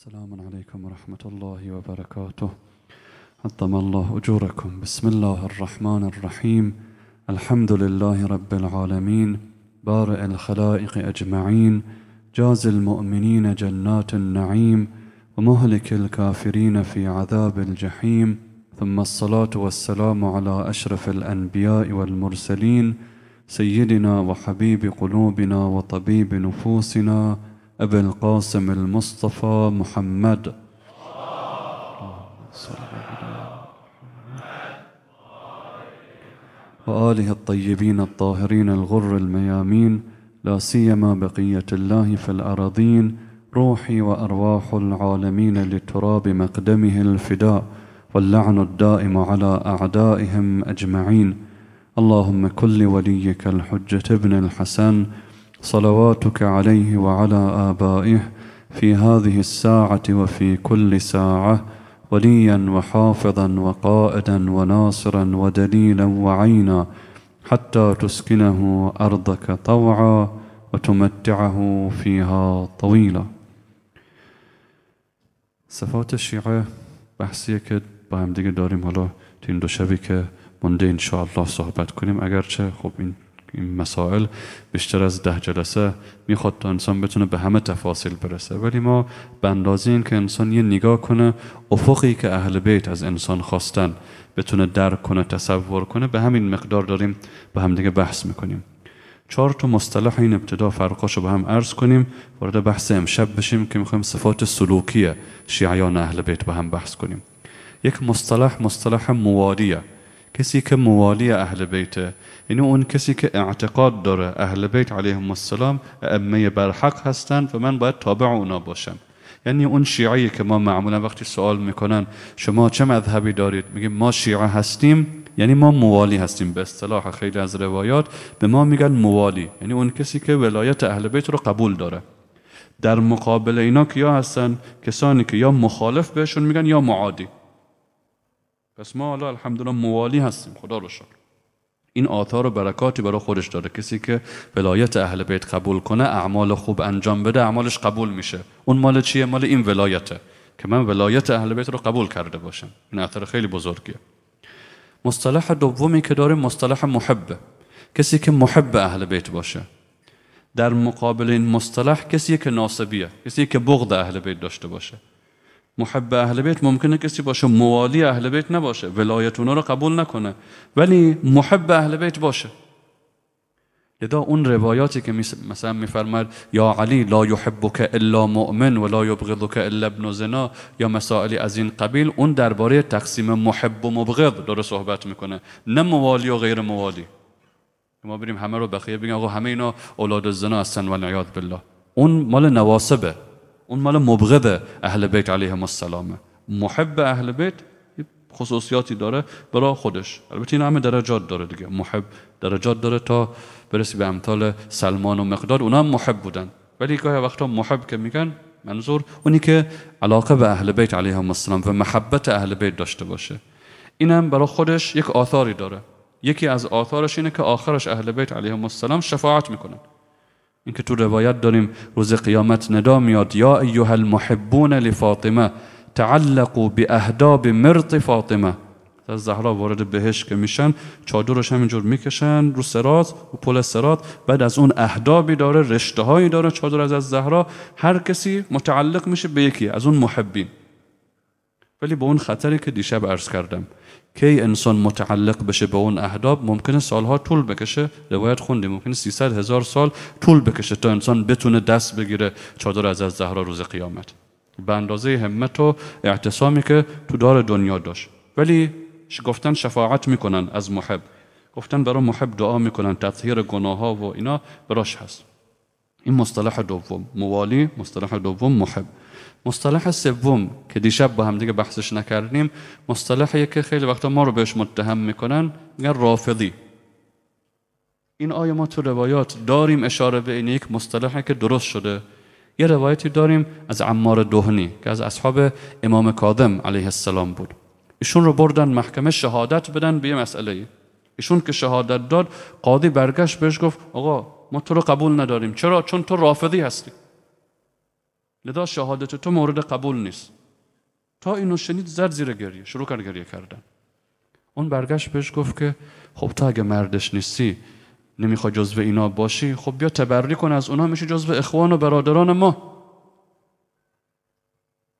السلام عليكم ورحمة الله وبركاته. عظم الله أجوركم. بسم الله الرحمن الرحيم. الحمد لله رب العالمين. بارئ الخلائق أجمعين. جاز المؤمنين جنات النعيم. ومهلك الكافرين في عذاب الجحيم. ثم الصلاة والسلام على أشرف الأنبياء والمرسلين. سيدنا وحبيب قلوبنا وطبيب نفوسنا. أبي القاسم المصطفى محمد. وآله الطيبين الطاهرين الغر الميامين لا سيما بقية الله في الأراضين روحي وأرواح العالمين لتراب مقدمه الفداء واللعن الدائم على أعدائهم أجمعين. اللهم كل وليك الحجة ابن الحسن صلواتك عليه وعلى آبائه في هذه الساعة وفي كل ساعة وليا وحافظا وقائدا وناصرا ودليلا وعينا حتى تسكنه أرضك طوعا وتمتعه فيها طويلا. صفات الشیعه بحثیه که با هم دیگه داریم حالا تو این دو شبی که مونده انشاءالله صحبت کنیم. اگرچه خب این این مسائل بیشتر از ده جلسه می‌خواد تا انسان بتونه به همه تفاصیل برسه. ولی ما به اندازه این که انسان یه نگاه کنه افقی که اهل بیت از انسان خواستن بتونه درک کنه تصور کنه به همین مقدار داریم به هم دیگه بحث می‌کنیم. چهار تا مصطلح این ابتدا فرقاشو به هم عرض کنیم وارد بحث امشب بشیم که می‌خوایم صفات سلوکی شیعیان اهل بیت به هم بحث کنیم. یک مصطلح مصطلح موالیه کسی که موالی اهل بیته یعنی اون کسی که اعتقاد داره اهل بیت علیهم السلام ائمه برحق هستند و من باید تابع اونا باشم. یعنی اون شیعی که ما معمولا وقتی سوال می‌کنن شما چه مذهبی دارید؟ میگیم ما شیعه هستیم یعنی ما موالی هستیم. به اصطلاح خیلی از روایات به ما میگن موالی یعنی اون کسی که ولایت اهل بیت رو قبول داره. در مقابل اینا کیا هستن؟ کسانی که یا مخالف بهشون میگن یا معادی. پس ما حالا الحمدلله موالی هستیم خدا رو شکر. این آثار و برکاتی برای خودش داره. کسی که ولایت اهل بیت قبول کنه اعمال خوب انجام بده اعمالش قبول میشه. اون مال چیه؟ مال این ولایته که من ولایت اهل بیت رو قبول کرده باشم. این اثر خیلی بزرگیه. مصطلح دومی که داره مصطلح محبه کسی که محب اهل بیت باشه. در مقابل این مصطلح کسی که ناسبیه. کسی که بغض اهل بیت داشته باشه. محب اهل بیت ممکنه کسی باشه موالی اهل بیت نباشه ولایت اونا رو قبول نکنه ولی محب اهل بیت باشه. لذا اون روایاتی که مثلا میفرماد یا علی لا یحبک الا مؤمن و لا یبغضک الا ابن زنا یا مسائلی از این قبیل اون درباره تقسیم محب و مبغض داره صحبت می‌کنه نه موالی و غیر موالی. ما بریم همه رو بخیه بگیم آقا همه اینا اولاد زنا هستن و بالله. اون مال نواسبه. اون مال مبغض اهل بیت علیهم السلامه محب اهل بیت خصوصیاتی داره برای خودش. البته این همه درجات داره دیگه. محب درجات داره تا برسی به امثال سلمان و مقداد. اونا هم محب بودن. ولی گاهی وقتا محب که میگن منظور اونی که علاقه به اهل بیت علیهم السلام و محبت اهل بیت داشته باشه. اینم برای خودش یک آثاری داره. یکی از آثارش اینه که آخرش اهل بیت علیهم السلام شفاعت می‌کنن. اینکه تو روایت داریم روز قیامت ندا میاد یا ایها المحبون لفاطمه تعلقوا باهداب مرط فاطمه. از زهرا وارد بهش که میشن چادرش همینجور می‌کشن رو سرات و پل سرات بعد از اون اهدابی داره رشته هایی داره چادر از از زهرا هر کسی متعلق میشه به یکی از اون محبین. ولی با اون خطری که دیشب عرض کردم. کی انسان متعلق بشه به اون اهداب ممکنه سالها طول بکشه. روایت خوندیم ممکنه 300 هزار سال طول بکشه تا انسان بتونه دست بگیره چادر از از زهرا روز قیامت. به اندازه همت و اعتصامی که تو دار دنیا داشت. ولی گفتن شفاعت می‌کنن از محب. گفتن برای محب دعا می‌کنن تطهیر گناه ها و اینا براش هست. این مصطلح دوم موالی مصطلح دوم محب. مصطلح سوم که دیشب با هم دیگه بحثش نکردیم مصطلحیه که خیلی وقتا ما رو بهش متهم می‌کنن میگن رافضی. این آیه ما تو روایات داریم اشاره به این یک مصطلحی که درست شده. یه روایتی داریم از عمار دهنی که از اصحاب امام کاظم علیه السلام بود. ایشون رو بردن محکمه شهادت بدن به یه مسئله. ایشون که شهادت داد قاضی برگشت بهش گفت آقا ما تو رو قبول نداریم. چرا؟ چون تو رافضی هستی. لذا شهادت تو مورد قبول نیست. تا اینو شنید زد زیر گریه شروع کرد گریه کردن. اون برگشت بهش گفت که خب تا اگه مردش نیستی نمی‌خوای جزو اینا باشی خب بیا تبری کن از اونا میشه جزو اخوان و برادران ما.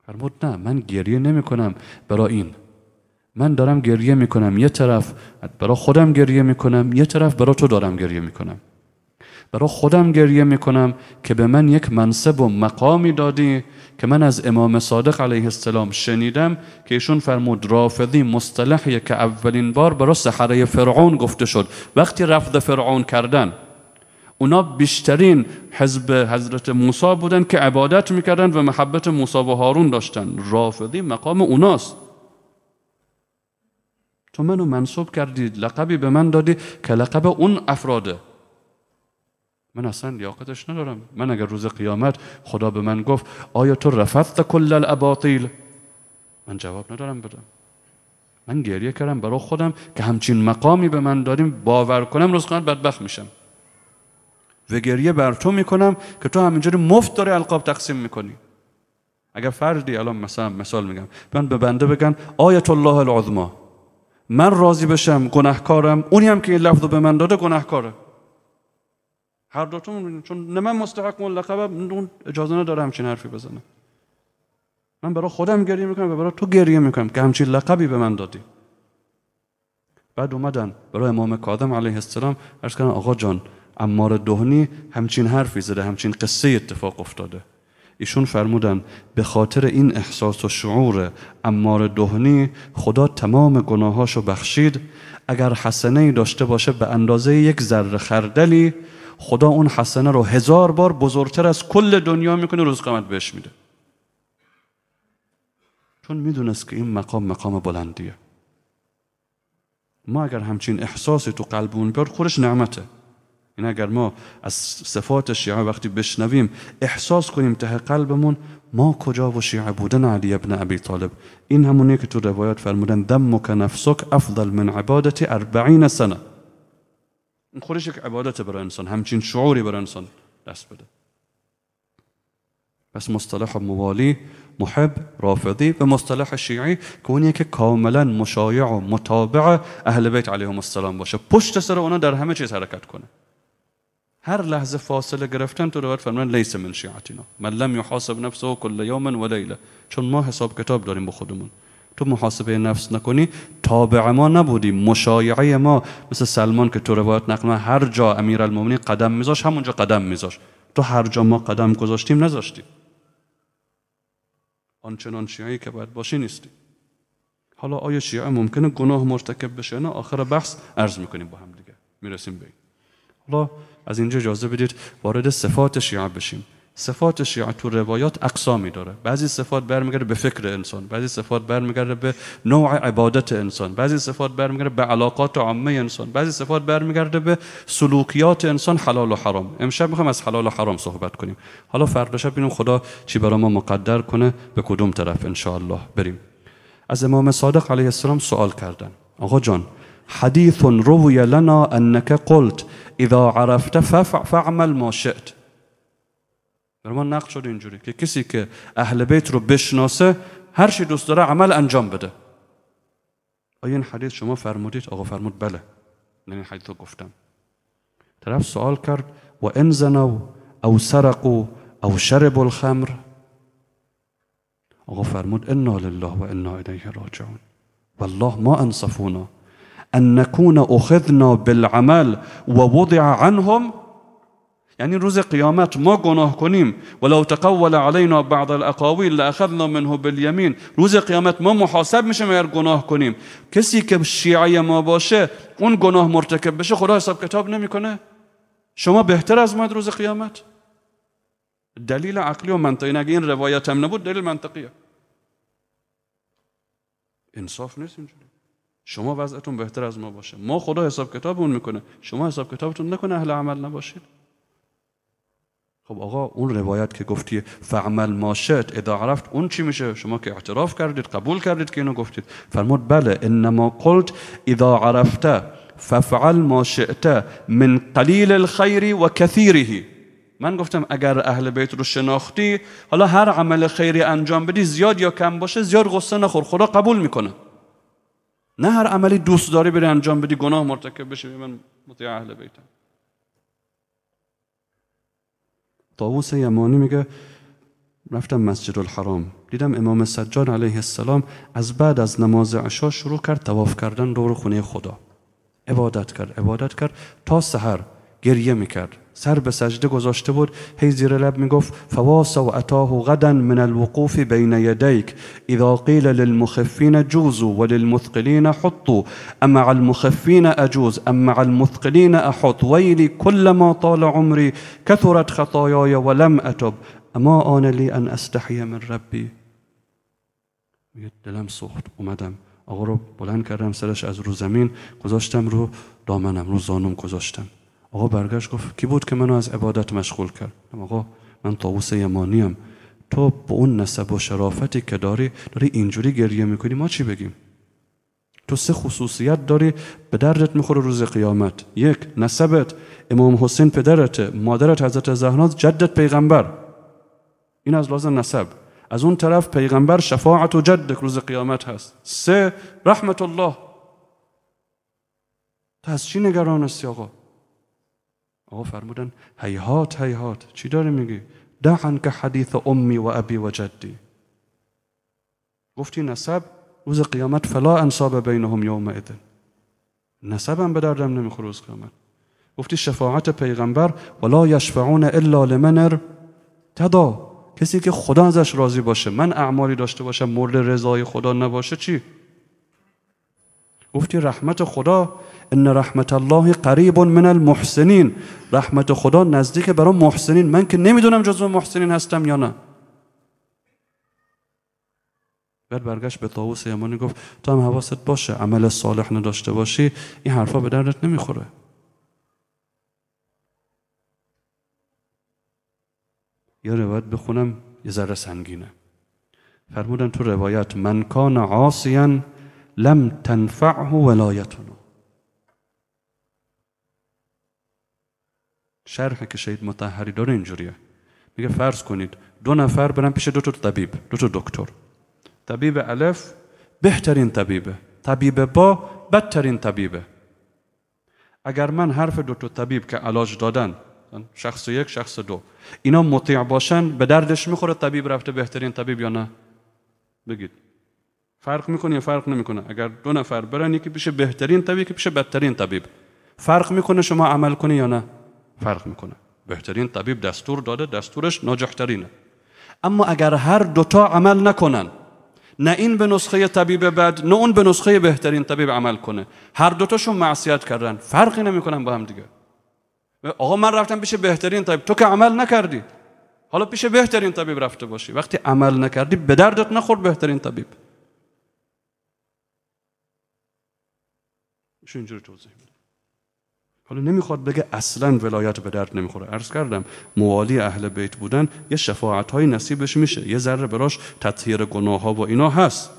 فرمود نه من گریه نمی کنم برای این. من دارم گریه می‌کنم. یه طرف برای خودم گریه می‌کنم یه طرف برای تو دارم گریه می‌کنم. برای خودم گریه می‌کنم که به من یک منصب و مقامی دادی که من از امام صادق علیه السلام شنیدم که ایشون فرمود رافضی مصطلحیه که اولین بار برای سحره فرعون گفته شد. وقتی رفض فرعون کردن اونا بیشترین حزب حضرت موسی بودن که عبادت می‌کردن و محبت موسی و هارون داشتن. رافضی مقام اوناست. تو منو منصوب کردی لقبی به من دادی که لقب اون افراده. من اصلا لیاقتش ندارم. من اگر روز قیامت خدا به من گفت آیا تو رفضت کل الاباطیل؟ من جواب ندارم بدم. من گریه کردم برای خودم که همچین مقامی به من داریم باور کنم روز قیامت بدبخت میشم. و گریه بر تو می‌کنم که تو همینجوری مفت داری القاب تقسیم می‌کنی. اگر فردی الان مثلا مثال میگم. من به بنده بگن آیت الله العظما من راضی بشم گناهکارم. اونی هم که این لفظ به من داده گناهکاره. هر دوتون چون نه من مستحق اون لقب اون اجازه نداره همچین حرفی بزنه. من برای خودم گریه می‌کنم و برای تو گریه می‌کنم که همچین لقبی به من دادی. بعد اومدن برای امام کاظم علیه السلام. ارز کردن آقا جان امار دهنی همچین حرفی زده همچین قصه اتفاق افتاده. ایشون فرمودن به خاطر این احساس و شعور امار دهنی خدا تمام گناهاشو بخشید. اگر حسنه داشته باشه به اندازه یک ذره خردلی خدا اون حسنه رو هزار بار بزرگتر از کل دنیا می‌کنه روز قیامت بهش میده. چون می‌دونست که این مقام مقام بلندیه. ما اگر همچین احساسی تو قلبمون بیاد خودش نعمته. این اگر ما از صفات شیعه وقتی بشنویم احساس کنیم ته قلبمون ما کجا و شیعه بودن علی ابن ابی طالب؟ این همونیه که تو روایات فرمودن دمک نفسک افضل من عبادت اربعین سنه این خودش یک عبادت برای انسان همچین شعوری برای انسان دست بده. پس مصطلح موالی محب رافضی و مصطلح شیعی که که کاملا مشایع و متابع اهل بیت علیهم السلام باشه پشت سر اونا در همه چیز حرکت کنه. هر لحظه فاصله گرفتن تو روایت فرمان لیس من شیعتنا من لم یحاسب نفسه کل یوم و لیله. چون ما حساب کتاب داریم با خودمون. تو محاسبه نفس نکنی تابع ما نبودی مشایعه ما. مثل سلمان که تو روایت نقل هر جا المومنی قدم میذاش همونجا قدم میذاش. تو هر جا ما قدم گذاشتیم نذاشتی آنچنان شیعی که باید باشی نیستی. حالا آیا شیعه ممکنه گناه مرتکب بشه؟ نه آخر بحث عرض می‌کنیم با هم دیگه. می‌رسیم به این. حالا از اینجا اجازه بدید وارد صفات شیعه بشیم. صفات شیعه تو روایات اقسامی داره. بعضی صفات برمیگرده به فکر انسان بعضی صفات برمیگرده به نوع عبادت انسان بعضی صفات برمیگرده به علاقات عامه انسان بعضی صفات برمیگرده به سلوکیات انسان حلال و حرام. امشب می‌خوام از حلال و حرام صحبت کنیم. حالا فردا شب ببینیم خدا چی برای ما مقدر کنه به کدوم طرف ان بریم. از امام صادق علیه السلام سوال کردن. آقا جان حدیث روی لنا انك قلت اذا عرفت فعمل ما شئت. در ما نقل شده اینجوری که کسی که أهل بیت رو بشناسه هر چی دوست داره عمل انجام بده آیا این حدیث شما فرمودید آقا فرمود بله من این حدیث رو گفتم طرف سوال کرد و ان زنوا أو سرقوا أو شربوا الخمر آقا فرمود إنا لله و أنا الیه راجعون والله ما انصفونا ان نكون اخذنا بالعمل ووضع عنهم یعنی روز قیامت ما گناه کنیم. ولو تقول علینا بعض الاقاویل لاخذنا منه بالیمین روز قیامت ما محاسب میشیم اگر گناه کنیم. کسی که شیعه ما باشه اون گناه مرتکب بشه خدا حساب کتاب نمی‌کنه. شما بهتر از ما روز قیامت. دلیل عقلی و منطقی. اگه این روایت هم نبود دلیل منطقیه. انصاف نیست اینجوری. شما وضعتون بهتر از ما باشه. ما خدا حساب کتاب اون می‌کنه. شما حساب کتابتون نکنه اهل عمل نباشید. خب آقا اون روایت که گفتی فعمل ما شئت اذا عرفت اون چی میشه؟ شما که اعتراف کردید قبول کردید که اینو گفتید. فرمود بله انما قلت اذا عرفت ففعل ما شئت من قلیل الخیر و کثیره. من گفتم اگر اهل بیت رو شناختی حالا هر عمل خیری انجام بدی زیاد یا کم باشه زیاد غصه نخور خدا قبول می‌کنه. نه هر عملی دوست داری بری انجام بدی گناه مرتکب بشی من مطیع اهل بیتم. طاووس یمانی میگه رفتم مسجد الحرام. دیدم امام سجاد علیه السلام از بعد از نماز عشا شروع کرد تواف کردن دور خونه خدا. عبادت کرد عبادت کرد تا سحر. گریه می‌کرد. سر به سجده گذاشته بود. هی زیر لب می‌گفت فواس و اتاه غدا من الوقوف بین یدیک. اذا قیل للمخفین جوزوا وللمثقلین حطوا. اما المخفین اجوز اما المثقلین احط ویلی كل ما طال عمری كثرت خطایای ولم اتب اما آن لی ان استحی من ربی. دلم سوخت اومدم. آقا رو بلند کردم سرش از رو زمین گذاشتم رو دامنم رو زانم گذاشتم. آقا برگشت گفت کی بود که منو از عبادت مشغول کرد؟ آقا من طاووس یمانیم. تو با اون نسب و شرافتی که داری داری اینجوری گریه می‌کنی ما چی بگیم؟ تو سه خصوصیت داری به دردت می‌خوره روز قیامت. یک نسبت. امام حسین پدرت مادرت حضرت زهرا جدت پیغمبر. این از لازم نسب. از اون طرف پیغمبر شفاعت و جدک روز قیامت هست. سه رحمت الله. تو از چی نگران هستی آقا؟ آقا فرمودن هیهات هیهات چی داری میگی؟ دعن که حدیث امی و ابی و جدی. گفتی نسب روز قیامت فلا انصاب بینهم یوم ایدن نسبم به دردم نمی‌خوره روز قیامت. گفتی شفاعت پیغمبر ولا یشفعون الا لمن تدا کسی که خدا ازش راضی باشه من اعمالی داشته باشم مورد رضای خدا نباشه چی؟ گفتی رحمت خدا ان رحمت الله قریب من المحسنین. رحمت خدا نزدیک برای محسنین. من که نمی‌دونم جزو محسنین هستم یا نه. بعد برگشت به طاووس یمانی گفت تو هم حواست باشه عمل صالح نداشته باشی این حرفا به دردت نمی‌خوره. یا روایت بخونم یه ذره سنگینه. فرمودن تو روایت من کان عاصیا لم تنفعه ولایتنا شرح که شهید متحری داره اینجوریه. میگه فرض کنید دو نفر برن پیش دو تا طبیب دو تا دکتر. طبیب الف بهترین طبیبه. طبیب با بدترین طبیبه. اگر من حرف دو تا طبیب که علاج دادن شخص یک شخص دو اینا مطیع باشن به دردش می‌خوره طبیب رفته بهترین طبیب یا نه؟ بگید. فرق می‌کنه یا فرق نمی‌کنه؟ اگر دو نفر برن یکی پیش بهترین طبیب که پیش بدترین طبیب. فرق می‌کنه شما عمل کنی یا نه؟ فرق می‌کنه. بهترین طبیب دستور داده دستورش ناجحترینه. اما اگر هر دوتا عمل نکنن نه این به نسخه طبیب بد نه اون به نسخه بهترین طبیب عمل کنه. هر دوتاشون معصیت کردن. فرقی نمی‌کنن با هم دیگه. آقا من رفتم پیش بهترین طبیب. تو که عمل نکردی. حالا پیش بهترین طبیب رفته باشی. وقتی عمل نکردی به دردت نخورد بهترین طبیب. شو اینجوری توضیح میده. حالا نمی‌خواد بگه اصلا ولایت به درد نمی‌خوره. عرض کردم موالی اهل بیت بودن یه شفاعت های نصیبش میشه یه ذره براش تطهیر گناه ها و اینا هست.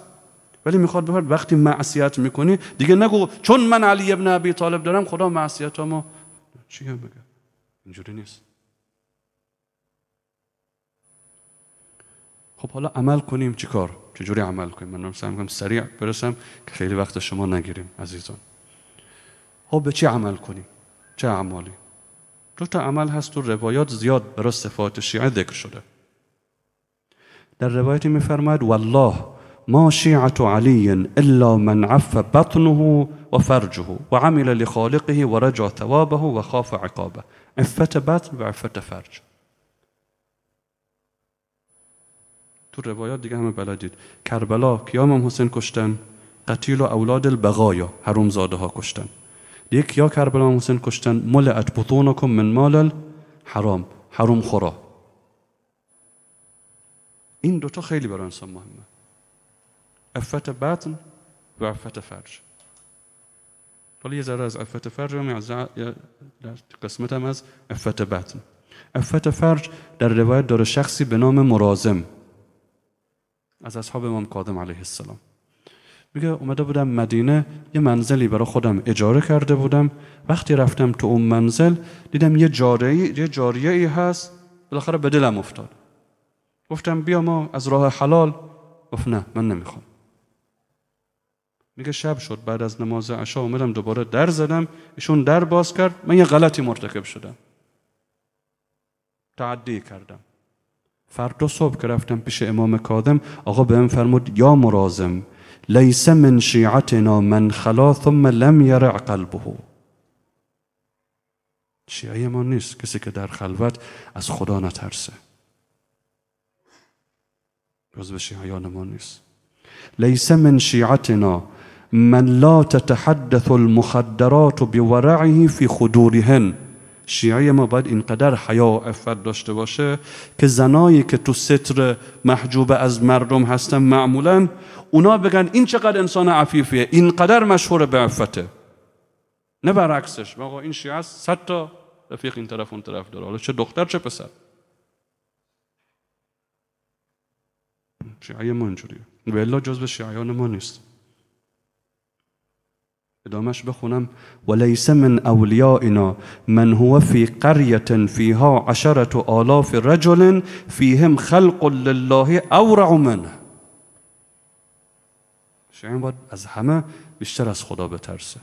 ولی می‌خواد بفرد وقتی معصیت می‌کنی دیگه نگو چون من علی ابن ابی طالب دارم خدا معصیت ما چی هم بگه؟ اینجوری نیست. خب حالا عمل کنیم چیکار؟ چجوری عمل کنیم؟ من می‌کنم سریع برسم که خیلی وقت شما نگیریم عزیزان. خب به چی عمل کنیم؟ چه اعمالی؟ دو تا عمل هست و روایات زیاد برای صفات شیعه ذکر شده. در روایتی میفرماید والله ما شیعت علی الا من عف بطنه و فرجه و عمل لخالقه و رجع ثوابه و خاف عقابه. عفت بطن و عفت فرج. تو روایات دیگه همه بلدید کربلا کیا امام حسین کشتن. قتیل و اولاد البغایا حرومزاده ها کشتن. یک یا کربلا حسین کشتن ملعت بطونکم من مال حرام حروم خورا این دوتا خیلی برای انسان مهمه عفت بطن و عفت فرج حالا یه ذره از عفت فرج هم در قسمت هم از عفت بطن عفت فرج در روایت داره شخصی به نام مرازم از اصحاب امام کاظم علیه السلام میگه اومده بودم مدینه یه منزلی برای خودم اجاره کرده بودم. وقتی رفتم تو اون منزل دیدم یه جاریه یه جاریه ای هست. بالاخره به دلم افتاد. گفتم بیا ما از راه حلال. گفت نه من نمی‌خوام. میگه شب شد بعد از نماز عشا اومدم دوباره در زدم. ایشون در باز کرد. من یه غلطی مرتکب شدم. تعدی کردم. فردا صبح که رفتم پیش امام کادم آقا بهم فرمود یا مرازم. لیس من شیعتنا من خلا ثم لم یرع قلبه. شیعه ما نیست کسی که در خلوت از خدا نترسه. جزو شیعیان ما نیست. لیس من شیعتنا من لا تتحدث المخدرات بورعه في خدورهن. شیعه ما باید اینقدر حیا و عفت داشته باشه که زنایی که تو ستر محجوب از مردم هستن معمولا اونا بگن این چقدر انسان عفیفیه اینقدر مشهور به عفته. نه برعکسش آقا این شیعه است صد تا رفیق این طرف اون طرف داره. حالا چه دختر چه پسر. شیعه ما اینجوریه. و جزء شیعیان ما نیست. ادامش بخونم وليس من اولیائنا من هو في قرية فيها عشرة آلاف رجل فيهم خلق لله أورع منه. شیعه باید از همه بیشتر از خدا بترسه.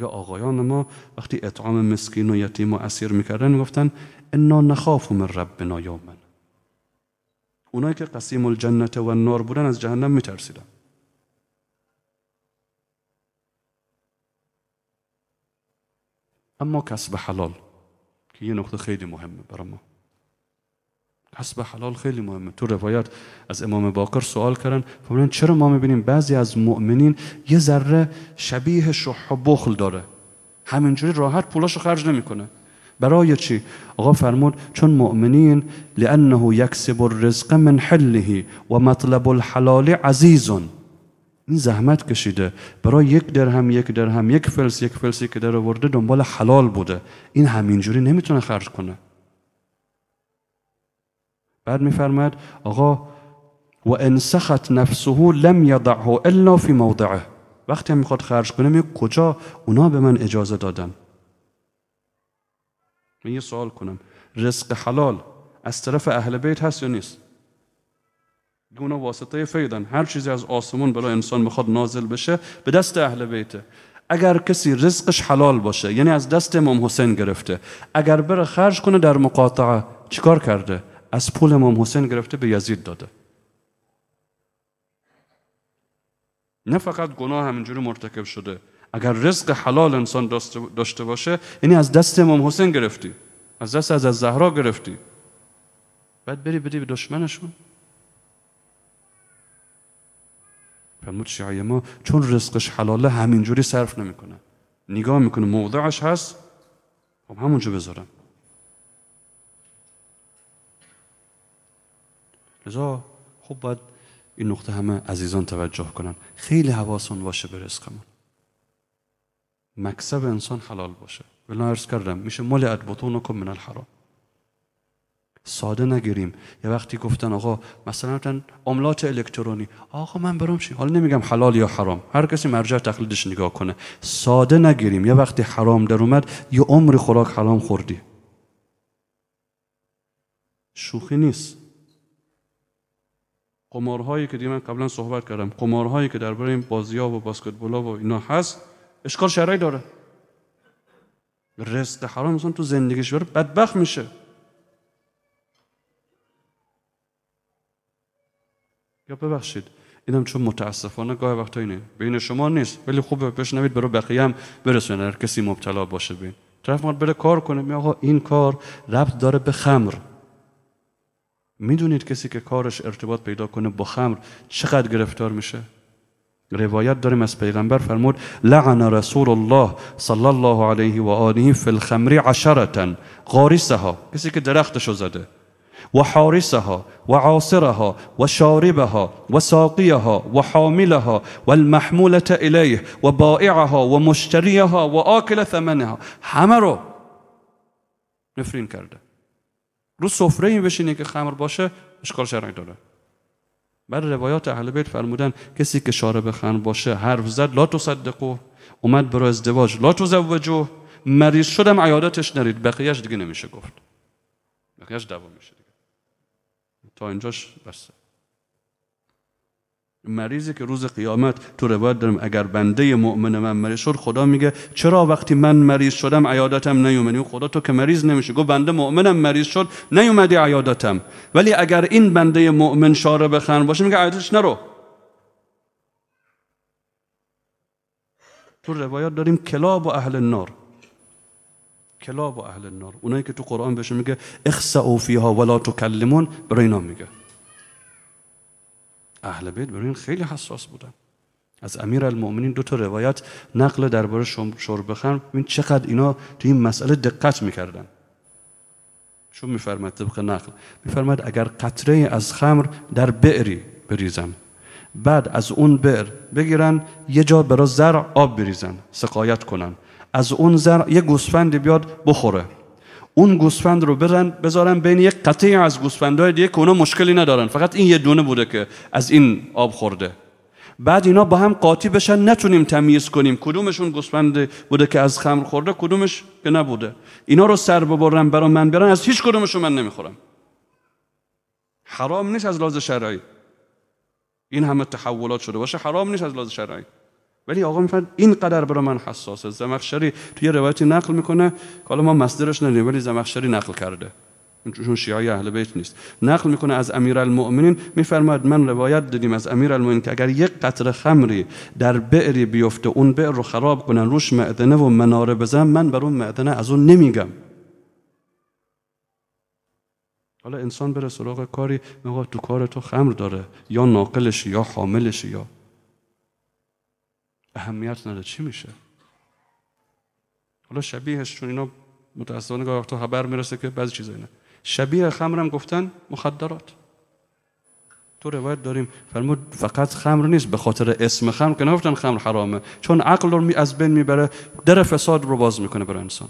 آقایان ما وقتی اطعام مسکین و یتیم و اسیر میکردن میگفتن أنا نخاف من ربنا یوما اونایی که قسیم الجنت و النار بودن از جهنم میترسیدن. اما کسب حلال که یه نقطه خیلی مهمه برای ما کسب حلال خیلی مهمه تو روایت از امام باقر سوال کردن فرمودن چرا ما می‌بینیم بعضی از مؤمنین یه ذره شبیه شح و بخل داره. همینجوری راحت پولاشو خرج نمی‌کنه. برای چی؟ آقا فرمود چون مؤمنین لانه یکسب الرزق من حله و مطلب الحلال عزیزون. این زحمت کشیده. برای یک درهم یک درهم یک فلس یک فلسی که در آورده دنبال حلال بوده. این همینجوری نمی‌تونه خرج کنه. بعد میفرماد آقا و ان سخت نفسه لم یضعه الا فی موضعه. وقتی هم می‌خواد خرج کنه میگه کجا اونا به من اجازه دادن؟ من یه سوال کنم. رزق حلال از طرف اهل بیت هست یا نیست؟ اونا واسطه فیدن. هر چیزی از آسمون برای انسان بخواد نازل بشه به دست اهل بیته. اگر کسی رزقش حلال باشه یعنی از دست امام حسین گرفته اگر بره خرج کنه در مقاطعه چیکار کرده؟ از پول امام حسین گرفته به یزید داده. نه فقط گناه همینجوری مرتکب شده. اگر رزق حلال انسان داشته باشه یعنی از دست امام حسین گرفتی. از دست از زهرا گرفتی. بعد بری بدی به دشمنشون. فرمود شیعه ما چون رزقش حلاله همینجوری صرف نمی‌کنه. نگاه می‌کنه موضعش هست خب همونجا بذارم. لذا خب باید این نقطه همه عزیزان توجه کنن. خیلی حواسون باشه به رزقمون. مکسب انسان حلال باشه. ولی ارز کردم میشه مال ادبطونکم من الحرام. ساده نگیریم. یه وقتی گفتن آقا مثلا عملات الکترونی. آقا من برام چی؟ حالا نمیگم حلال یا حرام. هر کسی مرجع تقلیدش نگاه کنه. ساده نگیریم. یه وقتی حرام در اومد یه عمری خوراک حرام خوردی. شوخی نیست. قمارهایی که دیگه من قبلا صحبت کردم. قمارهایی که درباره این بازی ها و بسکتبال و اینا هست اشکال شرعی داره. رزق حرام مثلا تو زندگیش بره بدبخت میشه. یا ببخشید اینم چون متاسفانه گاه وقتا اینه. بین شما نیست ولی خوبه بشنوید برای بقیه هم برسونه هر کسی مبتلا باشه بین طرف ما بره کار کنه می آقا این کار ربط داره به خمر. می‌دونید کسی که کارش ارتباط پیدا کنه با خمر چقدر گرفتار میشه؟ روایت داریم از پیغمبر فرمود لعن رسول الله صلی الله علیه و آله فی الخمر عشرتا غارسها. کسی که درختشو زده. وحارسها وعاصرها وشاربها وساقيها وحاملها والمحمولة إليه وبائعها ومشتريها وآكل ثمنها. همه رو نفرین کرده. رو سفره این بشینی که خمر باشه اشکال شرعی داره. بعد روایات اهل بیت فرمودن کسی که شارب خمر باشه حرف زد لا تصدقو اومد برای ازدواج لا تزوجو مریض شدم عیادتش نرید. بقیهش دیگه نمیشه گفت. بقیهش دوام میشه تا اینجاش بسته. مریضی که روز قیامت تو روایت دارم اگر بنده مؤمن من مریض شد خدا میگه چرا وقتی من مریض شدم عیادتم نیومدی خدا تو که مریض نمیشه گفت بنده مؤمنم مریض شد نیومدی عیادتم. ولی اگر این بنده مؤمن شارب خن باشه میگه عیادتش نرو. تو روایات داریم کلاب و اهل النار. کلاب و اهل النار. اونایی که تو قرآن بهشون میگه اخسعوا فیها ولا تکلمون برای اینا میگه. اهل بیت برای این خیلی حساس بودن. از امیر المؤمنین دو تا روایت نقل درباره شرب خمر ببین چقدر اینا تو این مسئله دقت می‌کردن. چون میفرماد طبق نقل. میفرماد اگر قطره از خمر در بئری بریزن بعد از اون بئر بگیرن یه جا برای زرع آب بریزن سقایت کنن. از اون زرع یه گوسفند بیاد بخوره. اون گوسفند رو برن بذارن بین یک قطعه از گوسفندهای دیگه که اونا مشکلی ندارن. فقط این یه دونه بوده که از این آب خورده. بعد اینا با هم قاطی بشن نتونیم تمیز کنیم. کدومشون گوسفند بوده که از خمر خورده کدومش که نبوده. اینا رو سر ببرن برا من بیارن از هیچ کدومشون من نمی‌خورم. حرام نیست از لحاظ شرعی. این همه تحولات شده باشه حرام نیست از لحاظ شرعی. ولی آقا میفرد این قدر برای من حساسه. زمخشری توی روایتی نقل می‌کنه که حالا ما مصدرش نداریم ولی زمخشری نقل کرده. چون شیعه اهل بیت نیست. نقل می‌کنه از امیر المؤمنین میفرماد من روایت دادیم از امیر المؤمنین که اگر یک قطره خمری در بئری بیفته اون بئر رو خراب کنن روش معدنه و مناره بزن من بر اون معدنه از اون نمیگم. حالا انسان بره سراغ کاری میگه تو کار تو خمر داره یا ناقلش یا حاملش یا اهمیت نداره. چی میشه؟ حالا شبیهش چون اینا متاسفانه گاه تو خبر می‌رسه که بعضی چیزا اینا. شبیه خمرم گفتن مخدرات. تو روایت داریم فرمود فقط خمر نیست به خاطر اسم خمر که نگفتن خمر حرامه. چون عقل رو از بین می‌بره در فساد رو باز می‌کنه برای انسان.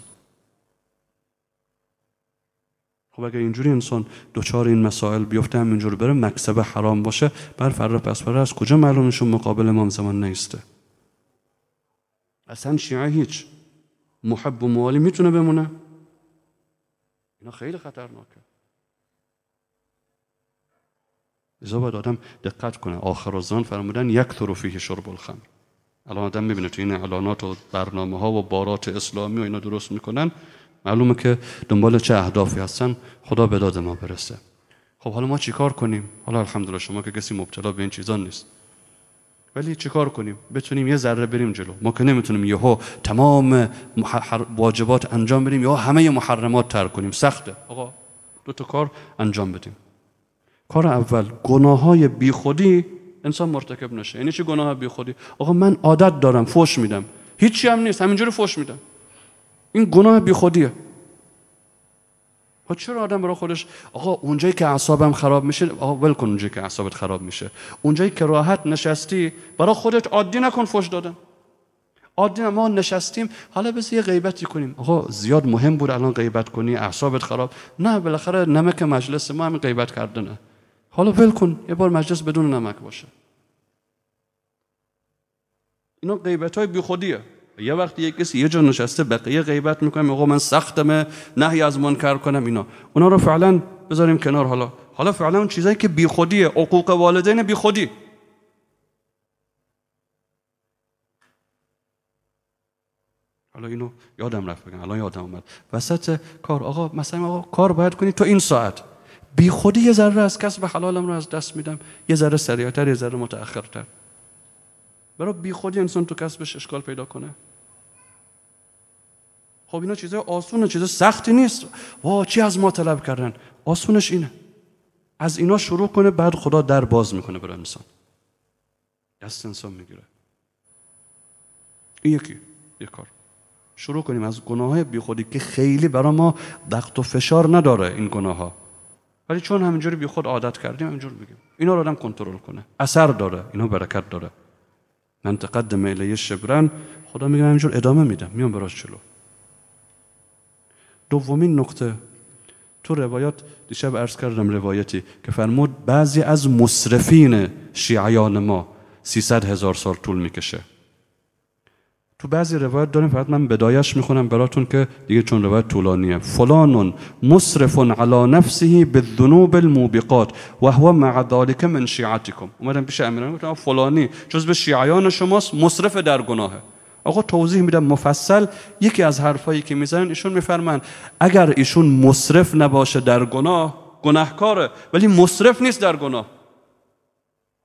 خب اگر اینجوری انسان دوچار این مسائل بیفته همینجور بره مکسب حرام باشه بر فر پس از کجا معلومشون مقابل امام زمان نیسته؟ اصلا شیعه هیچ. محب و موالی می‌تونه بمونه. اینا خیلی خطرناکه. ازا باید آدم دقت کنه. آخر الزمان فرمودن یک فیه شرب الخمر. الان آدم می‌بینه تو این اعلانات و برنامه ها و بارات اسلامی و اینا درست می‌کنن. معلومه که دنبال چه اهدافی هستن. خدا به داد ما برسه. خب حالا ما چیکار کنیم؟ حالا الحمدلله شما که کسی مبتلا به این چیزا نیست. ولی چیکار کنیم؟ بتونیم یه ذره بریم جلو. ما که نمی‌تونیم یهو تمام واجبات انجام بدیم یا همه محرمات ترک کنیم. سخته. آقا دو تا کار انجام بدیم. کار اول گناه های بیخودی انسان مرتکب نشه. یعنی چه گناه بیخودی؟ آقا من عادت دارم فوش میدم. هیچی هم نیست همینجوری فوش میدم. این گناه بیخودیه. خب چرا آدم برای خودش آقا اونجایی که اعصابم خراب میشه آقا ول کن اونجایی که اعصابت خراب میشه. اونجایی که راحت نشستی برای خودت عادی نکن فوش دادن. عادی ما نشستیم حالا بس یه غیبتی کنیم. آقا زیاد مهم بود الان غیبت کنی اعصابت خراب. نه بالاخره نمک مجلس ما همین غیبت کردنه. حالا ول کن یه بار مجلس بدون نمک باشه. اینا غیبت های بیخودیه. یه وقتی یک کسی یه جا نشسته بقیه غیبت می‌کنه آقا من سختمه نهی از منکر کنم اینا. اونا رو فعلا بذاریم کنار. حالا حالا فعلا اون چیزایی که بیخودیه حقوق والدین بیخودی. حالا اینو یادم رفت بگم الان یادم اومد. وسط کار آقا مثلا آقا کار باید کنی تو این ساعت. بی خودی یه ذره از کسب حلالم رو از دست میدم یه ذره سریعتر یه ذره متأخرتر. برای بی خودی انسان تو کسبش اشکال پیدا کنه. خب اینا چیزای آسونه چیز سختی نیست. وا چی از ما طلب کردن؟ آسونش اینه. از اینا شروع کنه بعد خدا در باز می‌کنه برای انسان. دست انسان می‌گیره. این یکی یک کار. شروع کنیم از گناه های بی خودی که خیلی برای ما دقت و فشار نداره این گناه ها ولی چون همینجوری بی خود عادت کردیم همینجور بگیم اینا رو آدم کنترل کنه. اثر داره اینا برکت داره. من تقدم الیه شبرن خدا میگه همینجور ادامه میدم. میام براش چلو دومین نقطه تو روایات دیشب عرض کردم روایتی که فرمود بعضی از مصرفین شیعیان ما 300 هزار سال طول می‌کشه. تو بعضی روایت داریم فقط من بدایش می‌خونم براتون که دیگه چون روایت طولانیه. فلان مصرف علی نفسه بالذنوب الموبقات و هو مع ذلك من شیعتکم. اومدم پیش امیران گفتم فلانی جز به شیعیان شماست مصرف در گناهه. آقا توضیح میدم مفصل یکی از حرفایی که می‌زنن ایشون میفرمن اگر ایشون مصرف نباشه در گناه گناهکاره ولی مصرف نیست در گناه.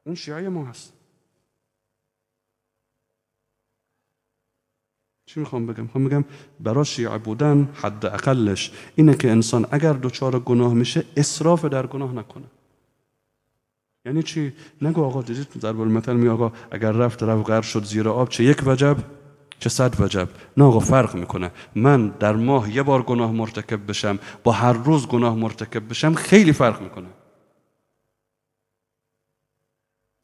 اون شیعه ما هست. چی می‌خوام بگم؟ می‌خوام بگم برای شیعه بودن حد اقلش اینه که انسان اگر دچار گناه میشه اصراف در گناه نکنه یعنی چی؟ نگو آقا دیدید در مثل می آقا اگر رفت رفت غرق شد زیر آب چه یک وجب چه صد وجب نه آقا فرق می‌کنه من در ماه یه بار گناه مرتکب بشم با هر روز گناه مرتکب بشم خیلی فرق می‌کنه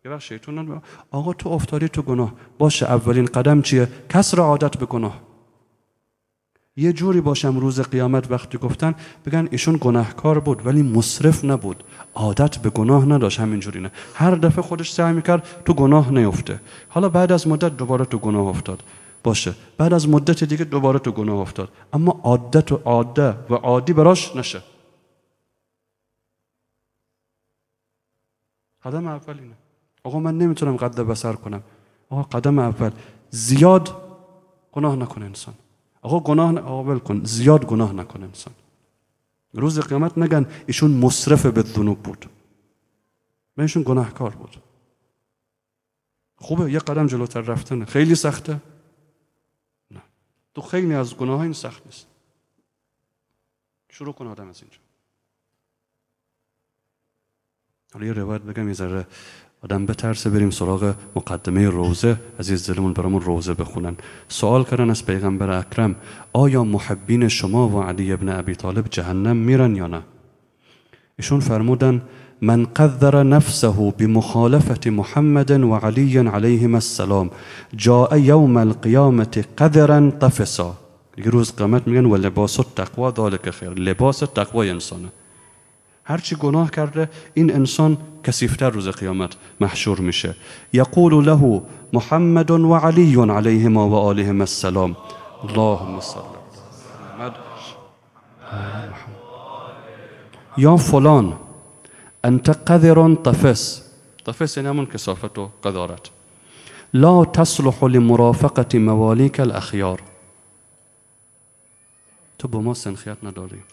وقت شیطان آقا تو افتادی تو گناه. باشه اولین قدم چیه؟ کسر عادت به گناه یه جوری باشم روز قیامت وقتی گفتن بگن ایشون گناهکار بود ولی مصرف نبود. عادت به گناه نداشت همینجوری نه. هر دفعه خودش سعی می‌کرد تو گناه نیفته. حالا بعد از مدت دوباره تو گناه افتاد. باشه. بعد از مدت دیگه دوباره تو گناه افتاد. اما عادت و عاده و عادی براش نشه. قدم اول اینه آقا من نمی‌تونم قد بسر کنم. آقا قدم اول. زیاد گناه نکنه انسان. آقا گناه آقا کن. زیاد گناه نکنه انسان. روز قیامت نگن ایشون مصرف به ذنوب بود. ایشون گناهکار بود. خوبه یه قدم جلوتر رفتنه. خیلی سخته؟ نه. تو خیلی از گناه این سخت نیست. شروع کن آدم از اینجا. حالا یه روایت بگم یه ذره آدم بترسه بریم سراغ مقدمه روزه عزیز دلمون برامون روزه بخونن. سوال کردن از پیغمبر اکرم آیا محبین شما و علی ابن ابی طالب جهنم میرن یا نه؟ ایشون فرمودن من قذر نفسه بمخالفة محمد و علی علیهم السلام جاء یوم القیامت قذرا طفسا. یه روز قیامت میگن و لباس التقوا ذالک خیر. لباس تقوای انسانه. هرچی گناه کرده این انسان کسیفتر روز قیامت محشور میشه. یقول له محمد و علی علیهما و آلهم السلام. اللهم صل یا فلان انت قذر طفس. طفس یعنی همون کسافت و قذارت. لا تصلح لمرافقة موالیک الاخیار تو با ما سنخیت نداری.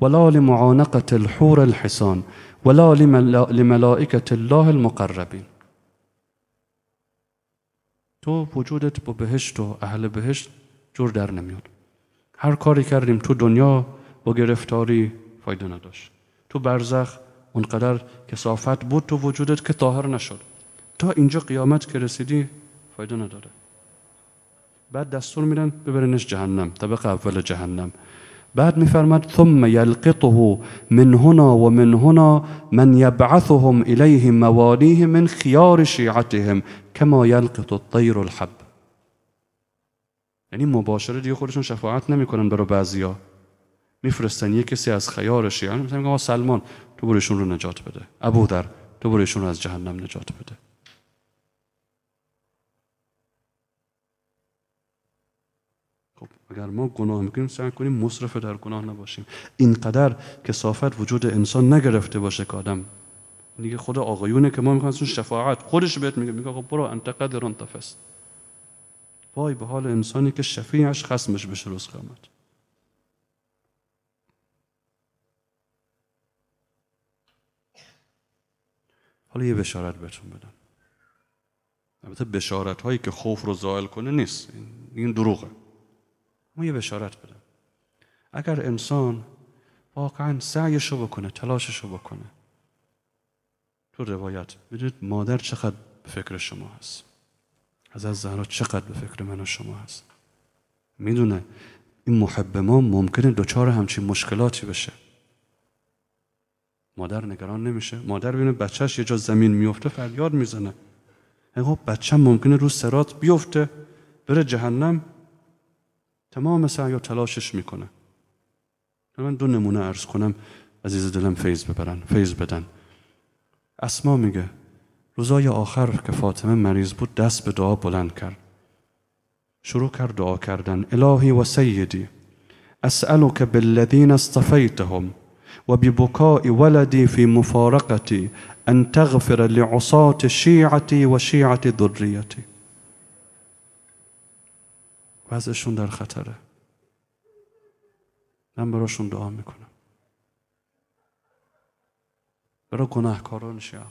ولا لمعانقة الحور الحسان ولا لملائكة الله المقربين. تو وجودت با بهشت و اهل بهشت جور در نمیاد. هر کاری کردیم تو دنیا با گرفتاری فایده نداشت. تو برزخ اونقدر کسافت بود تو وجودت که طاهر نشد. تا اینجا قیامت که رسیدی فایده نداره. بعد دستور میدن ببرنش جهنم طبق اول جهنم. بعد میفرماد ثم یلقطه من هنا و من هنا من یبعثهم الیه موالیه من خیار شیعتهم کما یلقط الطیر الحب. یعنی مباشره دیگه خودشون شفاعت نمی‌کنن برای بعضیا. میفرستن یه کسی از خیار شیعه مثلا سلمان تو برشون رو نجات بده. ابو در تو برشون رو از جهنم نجات بده خب اگر ما گناه می‌کنیم سعی کنیم مصرف در گناه نباشیم. اینقدر کسافت وجود انسان نگرفته باشه که آدم. دیگه خدا آقایونه که ما می‌خوایم شفاعت خودش بهت میگه. میگه برو انت قدر تفس. وای به حال انسانی که شفیعش خسمش بشه روز قیامت. حالا یه بشارت بهتون بدم. البته بشارت هایی که خوف رو زائل کنه نیست. این دروغه. ما یه بشارت بدم. اگر انسان واقعا سعیشو بکنه تلاششو بکنه تو روایت بدونید مادر چقدر به فکر شما هست؟ از از زهرا چقدر به فکر من و شما هست؟ می‌دونه این محب ما ممکنه دوچار همچین مشکلاتی بشه. مادر نگران نمیشه. مادر ببینه بچهش یه جا زمین میفته فریاد می‌زنه. خب بچه ممکنه رو سرات بیفته بره جهنم تمام سعی و تلاشش می‌کنه. من دو نمونه ارز کنم عزیز دلم فیض ببرن فیض بدن. اسما میگه روزای آخر که فاطمه مریض بود دست به دعا بلند کرد. شروع کرد دعا کردن. الهی و سیدی اسألك بالذین اصطفیتهم و ببكاء ولدی فی مفارقتی ان تغفر لعصات شیعتی و شیعت ذریتی. وضعشون در خطره. من براشون دعا می‌کنم. برای گناهکاران شیعه.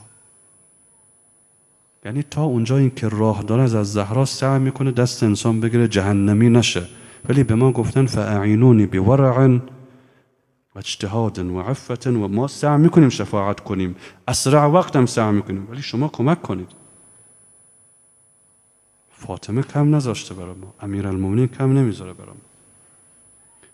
یعنی تا اونجا این که راه داره از زهرا سعی می‌کنه دست انسان بگیره جهنمی نشه. ولی به ما گفتن فاعینونی بورع و اجتهاد و عفت و ما سعی می‌کنیم شفاعت کنیم. اسرع وقت هم سعی می‌کنیم. ولی شما کمک کنید. فاطمه کم نذاشته برای ما امیر کم نمی‌ذاره برای ما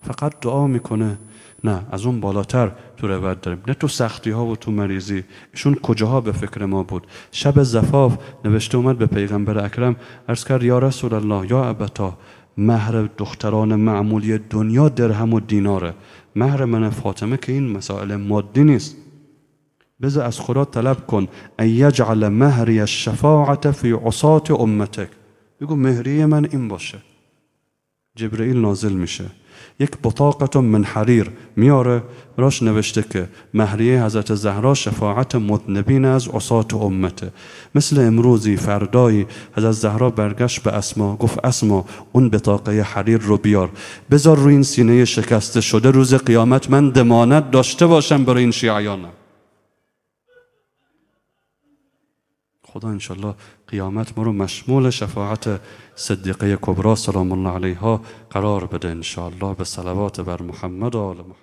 فقط دعا می‌کنه نه از اون بالاتر تو روایت داریم. نه تو سختی ها و تو مریضی. ایشون کجاها به فکر ما بود؟ شب زفاف نوشته اومد به پیغمبر اکرم ارز کرد یا رسول الله یا ابتا مهر دختران معمولی دنیا درهم و دیناره. مهر من فاطمه که این مسائل مادی نیست. بذار از خدا طلب کن ان یجعل مهری الشفاعت فی عصات امتک. بگو مهریه من این باشه. جبرئیل نازل میشه. یک بطاقت من حریر میاره. راش نوشته که مهریه حضرت زهرا شفاعت مذنبین از عصات امته. مثل امروزی فردایی حضرت زهرا برگشت به اسما گفت اسما اون بطاقه حریر رو بیار. بذار روی این سینه شکسته شده روز قیامت من دمانت داشته باشم برای این شیعیانم. خدا انشالله قیامت ما رو مشمول شفاعت صدیقه کبرا سلام الله علیها قرار بده انشالله به صلوات بر محمد و آل محمد